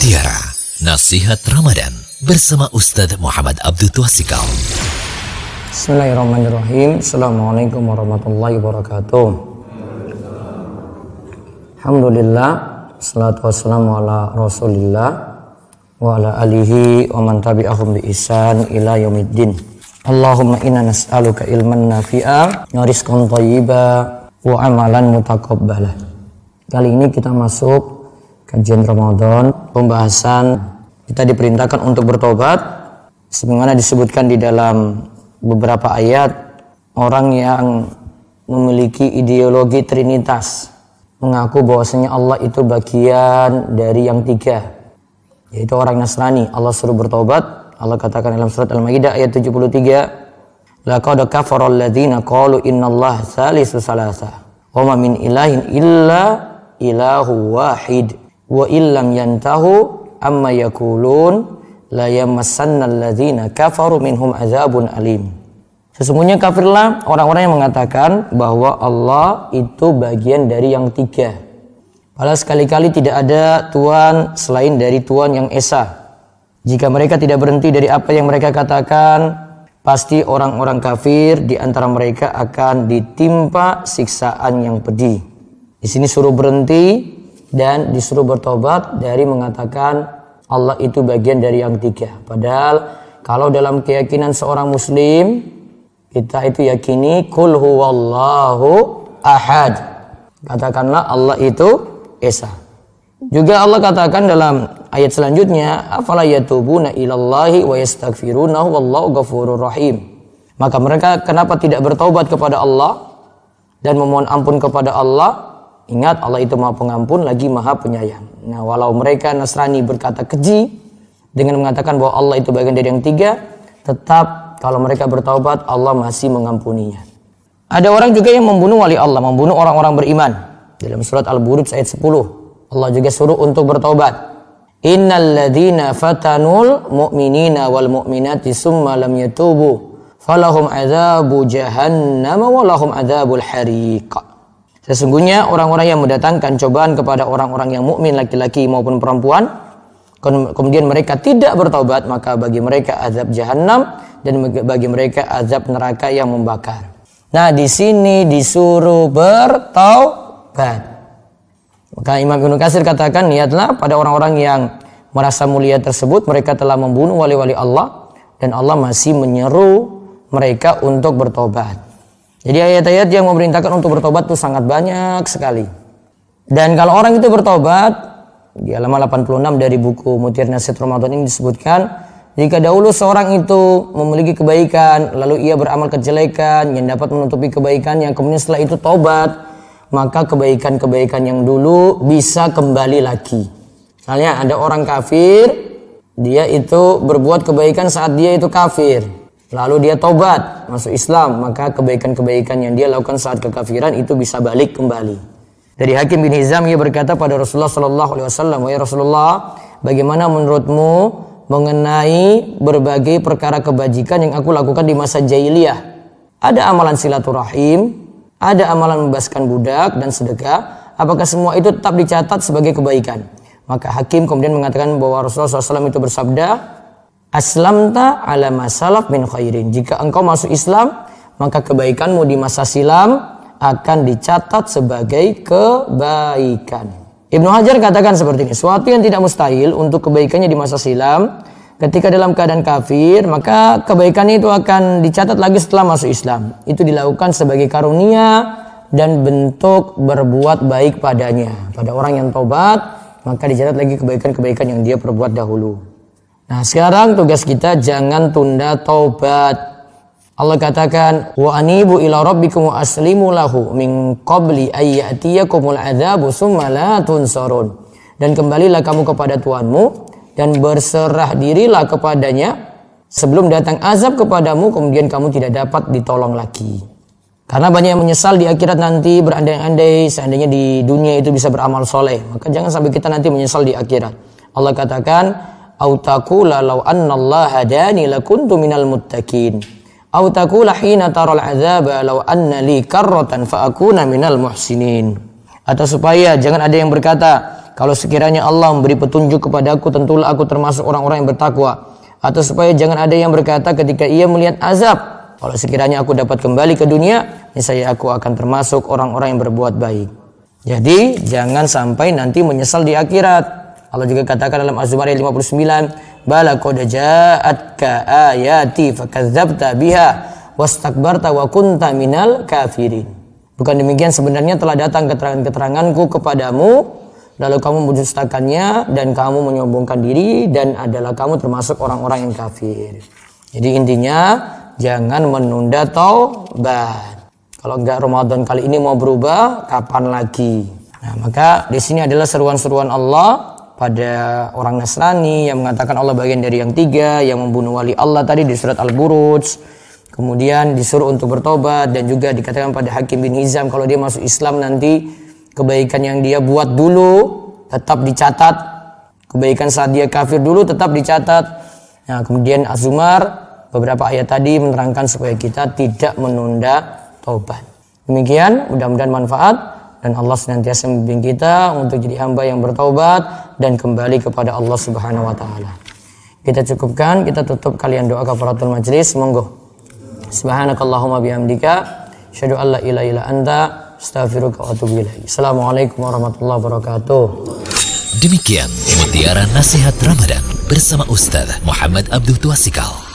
Mutiara Nasihat Ramadan bersama Ustadz Muhammad Abdul Twasikal. Bismillahirrahmanirrahim. Assalamualaikum warahmatullahi wabarakatuh. Alhamdulillah, salatu wassalamu ala rasulillah wa ala alihi wa man tabi'ahum bi ihsan ila yaumiddin. Allahumma inna nas'aluka ilman nafi'a wa rizqan wa amalan mutaqabbala. Kali ini kita masuk kajian Ramadan, pembahasan. Kita diperintahkan untuk bertobat. Sebagaimana disebutkan di dalam beberapa ayat orang yang memiliki ideologi trinitas mengaku bahwasanya Allah itu bagian dari yang tiga yaitu orang Nasrani. Allah suruh bertobat. Allah katakan dalam surat Al-Maidah ayat 73 laqad kafara alladziina qalu innallaha salisu salasa wa ma min ilahin illa ilahu wahid wa illam yantahu amma yakulun la yamassanna alladzina kafaru minhum azabun alim. Sesungguhnya kafirlah orang-orang yang mengatakan bahwa Allah itu bagian dari yang tiga. Padahal sekali-kali tidak ada Tuhan selain dari Tuhan yang Esa. Jika mereka tidak berhenti dari apa yang mereka katakan, pasti orang-orang kafir di antara mereka akan ditimpa siksaan yang pedih. Di sini suruh berhenti dan disuruh bertobat dari mengatakan Allah itu bagian dari yang tiga. Padahal kalau dalam keyakinan seorang muslim kita itu yakini kul huwallahu ahad. Katakanlah Allah itu esa. Juga Allah katakan dalam ayat selanjutnya afala yatubuna ilallahi wa yastaghfirunahu wallahu ghafurur rahim. Maka mereka kenapa tidak bertobat kepada Allah dan memohon ampun kepada Allah Ingat Allah itu maha pengampun lagi maha penyayang. Nah walau mereka Nasrani berkata keji dengan mengatakan bahwa Allah itu bagian dari yang tiga, tetap kalau mereka bertaubat Allah masih mengampuninya. Ada orang juga yang membunuh wali Allah, membunuh orang-orang beriman. Dalam surat Al-Buruj ayat 10, Allah juga suruh untuk bertaubat. Innal ladhina fatanul mu'minina wal mu'minati summa lam yatubu falahum adzabu jahannam wa lahum adzabul hariq. Sesungguhnya orang-orang yang mendatangkan cobaan kepada orang-orang yang mukmin laki-laki maupun perempuan, kemudian mereka tidak bertobat, maka bagi mereka azab jahanam dan bagi mereka azab neraka yang membakar. Nah, di sini disuruh bertaubat. Maka Imam Ibnu Katsir katakan, niatlah pada orang-orang yang merasa mulia tersebut, mereka telah membunuh wali-wali Allah dan Allah masih menyeru mereka untuk bertobat. Jadi ayat-ayat yang memerintahkan untuk bertobat itu sangat banyak sekali. Dan kalau orang itu bertobat, di halaman 86 dari buku Mutir Nasihat Ramadan ini disebutkan, jika dahulu seorang itu memiliki kebaikan, lalu ia beramal kejelekan yang dapat menutupi kebaikan yang kemudian setelah itu tobat, maka kebaikan-kebaikan yang dulu bisa kembali lagi. Misalnya ada orang kafir, dia itu berbuat kebaikan saat dia itu kafir lalu dia tobat masuk Islam maka kebaikan-kebaikan yang dia lakukan saat kekafiran itu bisa balik kembali. Dari Hakim bin Hizam ia berkata pada Rasulullah Shallallahu Alaihi Wasallam wahai Rasulullah bagaimana menurutmu mengenai berbagai perkara kebajikan yang aku lakukan di masa jahiliyah? Ada amalan silaturahim ada amalan membebaskan budak dan sedekah. Apakah semua itu tetap dicatat sebagai kebaikan? Maka Hakim kemudian mengatakan bahwa Rasulullah SAW itu bersabda aslamta ala masalaf min khairin. Jika engkau masuk Islam, maka kebaikanmu di masa silam akan dicatat sebagai kebaikan. Ibnu Hajar katakan seperti ini, suatu yang tidak mustahil untuk kebaikannya di masa silam, ketika dalam keadaan kafir, maka kebaikan itu akan dicatat lagi setelah masuk Islam. Itu dilakukan sebagai karunia dan bentuk berbuat baik padanya. Pada orang yang tobat, maka dicatat lagi kebaikan-kebaikan yang dia perbuat dahulu. Nah sekarang tugas kita jangan tunda taubat. Allah katakan wa anibu ila rabbikum wa aslimu lahu min qabli ayyatiyakumul adzabu summa la tunsarun. Dan kembalilah kamu kepada Tuhanmu dan berserah dirilah kepadanya sebelum datang azab kepadamu kemudian kamu tidak dapat ditolong lagi. Karena banyak yang menyesal di akhirat nanti berandai-andai seandainya di dunia itu bisa beramal soleh. Maka jangan sampai kita nanti menyesal di akhirat. Allah katakan au taqula law anna Allah hadani lakuntu minal muttaqin au taqula hina taral azaba law anna li karratan fa akuna minal muhsinin atau supaya jangan ada yang berkata Kalau sekiranya Allah memberi petunjuk kepadaku, tentulah aku termasuk orang-orang yang bertakwa. Atau supaya jangan ada yang berkata ketika ia melihat azab, kalau sekiranya aku dapat kembali ke dunia, saya aku akan termasuk orang-orang yang berbuat baik. Jadi jangan sampai nanti menyesal di akhirat. Allah juga katakan dalam Az-Zumar ayat 59, "Bala qad ja'atka ayati fakadzdzabta biha wastakbarta wa kunta minal kafirin." Bukan demikian sebenarnya telah datang keterangan-keteranganku kepadamu lalu kamu mendustakannya dan kamu menyombongkan diri dan adalah kamu termasuk orang-orang yang kafir. Jadi intinya jangan menunda taubat. Kalau enggak Ramadan kali ini mau berubah, kapan lagi? Nah, maka di sini adalah seruan-seruan Allah pada orang Nasrani yang mengatakan Allah bagian dari yang tiga, yang membunuh wali Allah tadi di surat Al-Buruj. Kemudian disuruh untuk bertobat dan juga dikatakan pada Hakim bin Hizam kalau dia masuk Islam nanti kebaikan yang dia buat dulu tetap dicatat. Kebaikan saat dia kafir dulu tetap dicatat. Nah kemudian Azumar beberapa ayat tadi menerangkan supaya kita tidak menunda taubat. Demikian mudah-mudahan manfaat dan Allah senantiasa membimbing kita untuk jadi hamba yang bertaubat dan kembali kepada Allah Subhanahu wa taala. Kita cukupkan, kita tutup kalian doa kafaratul majlis, monggo. Subhanakallahumma bihamdika, syadu alla ilaha illa anta, Astaghfiruka wa atubu Assalamualaikum warahmatullahi wabarakatuh. Demikian mutiara nasihat Ramadan bersama Ustaz Muhammad Abdul Tuasikal.